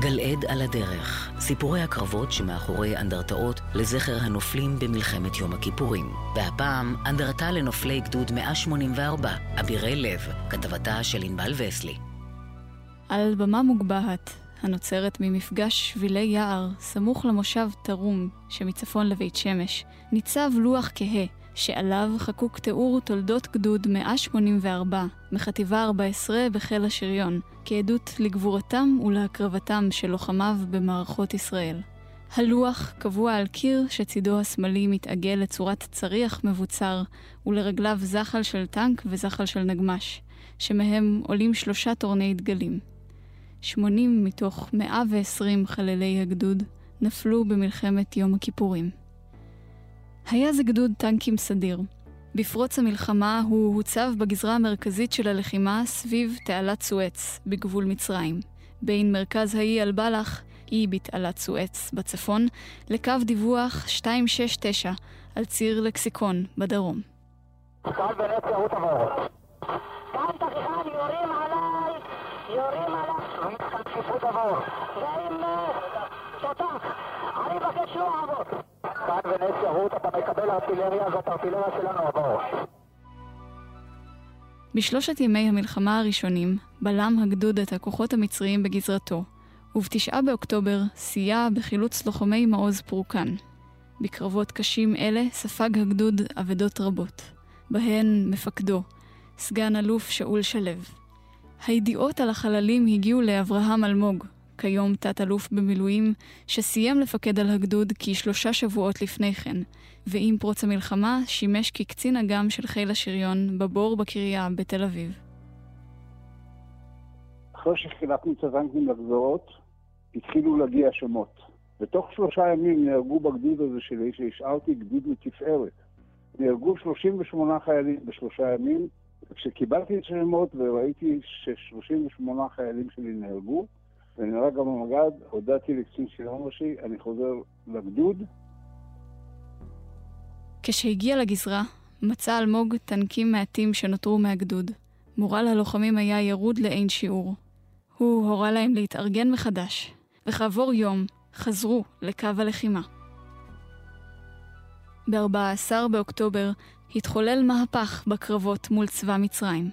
גלעד על הדרך, סיפורי הקרבות שמאחורי אנדרטאות לזכר הנופלים במלחמת יום הכיפורים. והפעם, אנדרטה לנופלי גדוד 184, אבירי לב, כתבתה של ענבל וסלי. על במה מוגבהת, הנוצרת ממפגש שבילי יער, סמוך למושב תרום, שמצפון לבית שמש, ניצב לוח כהה, שעליו חקוק תיאור תולדות גדוד 184 מחטיבה 14 בחיל השריון, כעדות לגבורתם ולהקרבתם של לוחמיו במערכות ישראל. הלוח קבוע על קיר שצידו השמאלי מתעגל לצורת צריח מבוצר, ולרגליו זחל של טנק וזחל של נגמש, שמהם עולים שלושה תורני דגלים. 80 מתוך 120 חללי הגדוד נפלו במלחמת יום הכיפורים. היה זה גדוד טנקים סדיר. בפרוץ המלחמה הוא הוצב בגזרה המרכזית של הלחימה סביב תעלת סואץ, בגבול מצרים, בין מרכז האי אל-בלח, אי בתעלת סואץ, בצפון, לקו דיווח 269 על ציר לקסיקון, בדרום. יורים עליי, יורים עליי. תבוא. ועם תותח, אני מבקש לא לעבוד. כאן ונס ירות, אתה מקבל ארטילריה, זאת ארטילריה שלנו, עבור. בשלושת ימי המלחמה הראשונים בלם הגדוד את הכוחות המצריים בגזרתו, ובתשעה באוקטובר סייע בחילוץ לוחמי מעוז פורקן. בקרבות קשים אלה ספג הגדוד אבדות רבות, בהן מפקדו, סגן אלוף שאול שלו. הידיעות על החללים הגיעו לאברהם אלמוג, כיום תת-אלוף במילואים, שסיים לפקד על הגדוד כשלושה שבועות לפני כן, ועם פרוץ המלחמה שימש כקצין אג"ם של חיל השריון בבור בקריה בתל אביב. אחרי שחילקנו את הטנקים לגזרות, התחילו להגיע שמות. בתוך שלושה ימים נהרגו בגדוד הזה שלי, שהשארתי גדוד לתפארת. נהרגו 38 חיילים בשלושה ימים, וכשקיבלתי את השמות וראיתי ש-38 חיילים שלי נהרגו, ונהרג גם המג"ד, הודעתי לקצין שלום ראשי, אני חוזר לגדוד. כשהגיע לגזרה, מצא אלמוג טנקים מעטים שנותרו מהגדוד. מורל הלוחמים היה ירוד לאין שיעור. הוא הורה להם להתארגן מחדש, וכעבור יום חזרו לקו הלחימה. ב-14 באוקטובר התחולל מהפך בקרבות מול צבא מצרים.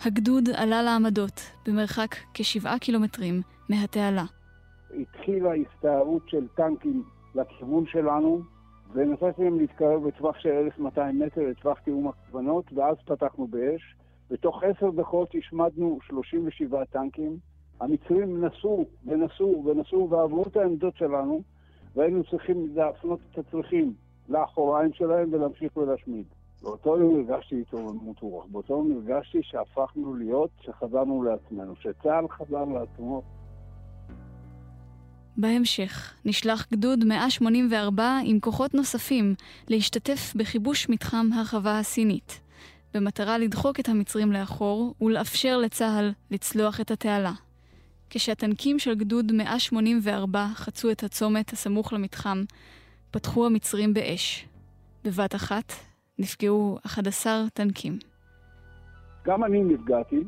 הגדוד עלה לעמדות, במרחק כשבעה קילומטרים מהתעלה. התחילה הסתערות של טנקים לכיוון שלנו, ונתתי להם להתקרב בטווח של 1,200 מטר לטווח תיאום הכוונות, ואז פתחנו באש. בתוך עשר דקות השמדנו 37 טנקים. המצרים נסעו ונסעו ונסעו ועברו את העמדות שלנו, והיינו צריכים להפנות את הצריכים לאחוריים שלהם ולהמשיך ולהשמיד. באותו יום הרגשתי התרוממות רוח. באותו יום הרגשתי שהפכנו להיות, שחזרנו לעצמנו, שצה"ל חזר לעצמו. בהמשך נשלח גדוד 184 עם כוחות נוספים להשתתף בכיבוש מתחם הרחבה הסינית, במטרה לדחוק את המצרים לאחור ולאפשר לצה"ל לצלוח את התעלה. כשהטנקים של גדוד 184 חצו את הצומת הסמוך למתחם, פתחו המצרים באש. בבת אחת נפגעו 11 טנקים. גם אני נפגעתי,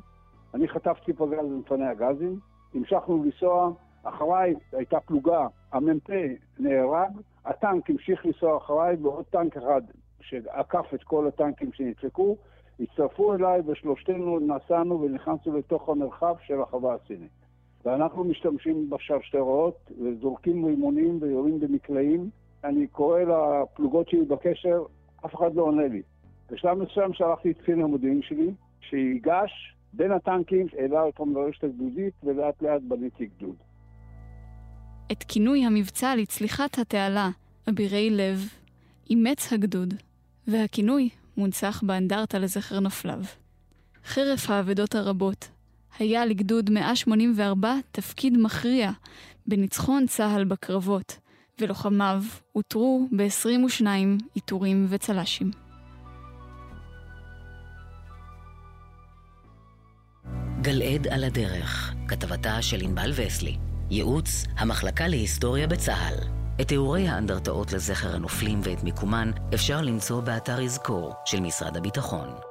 אני חטפתי פגז במפני הגזים, המשכנו לנסוע, אחריי הייתה פלוגה, המ"פ נהרג, הטנק המשיך לנסוע אחריי ועוד טנק אחד שעקף את כל הטנקים שנדפקו, הצטרפו אליי ושלושתנו נסענו ונכנסנו לתוך המרחב של החווה הסינית. ואנחנו משתמשים בשרשרות וזורקים רימונים ויורים במקלעים. אני קורא לפלוגות שלי בקשר, אף אחד לא עונה לי. בשלב מסוים שלחתי את קצין המודיעין שלי, שיגש בין הטנקים, העלה אותם לרשת הגדודית, ולאט לאט בניתי גדוד. את כינוי המבצע לצליחת התעלה, אבירי לב, אימץ הגדוד, והכינוי מונצח באנדרטה לזכר נופליו. חרף האבדות הרבות, היה לגדוד 184 תפקיד מכריע בניצחון צה"ל בקרבות, ולוחמיו אותרו ב-22 עיטורים וצל"שים. גלעד על הדרך, כתבתה של ענבל וסלי. ייעוץ המחלקה להיסטוריה בצה"ל. את תיאורי האנדרטאות לזכר הנופלים ואת מיקומן אפשר למצוא באתר יזכור של משרד הביטחון.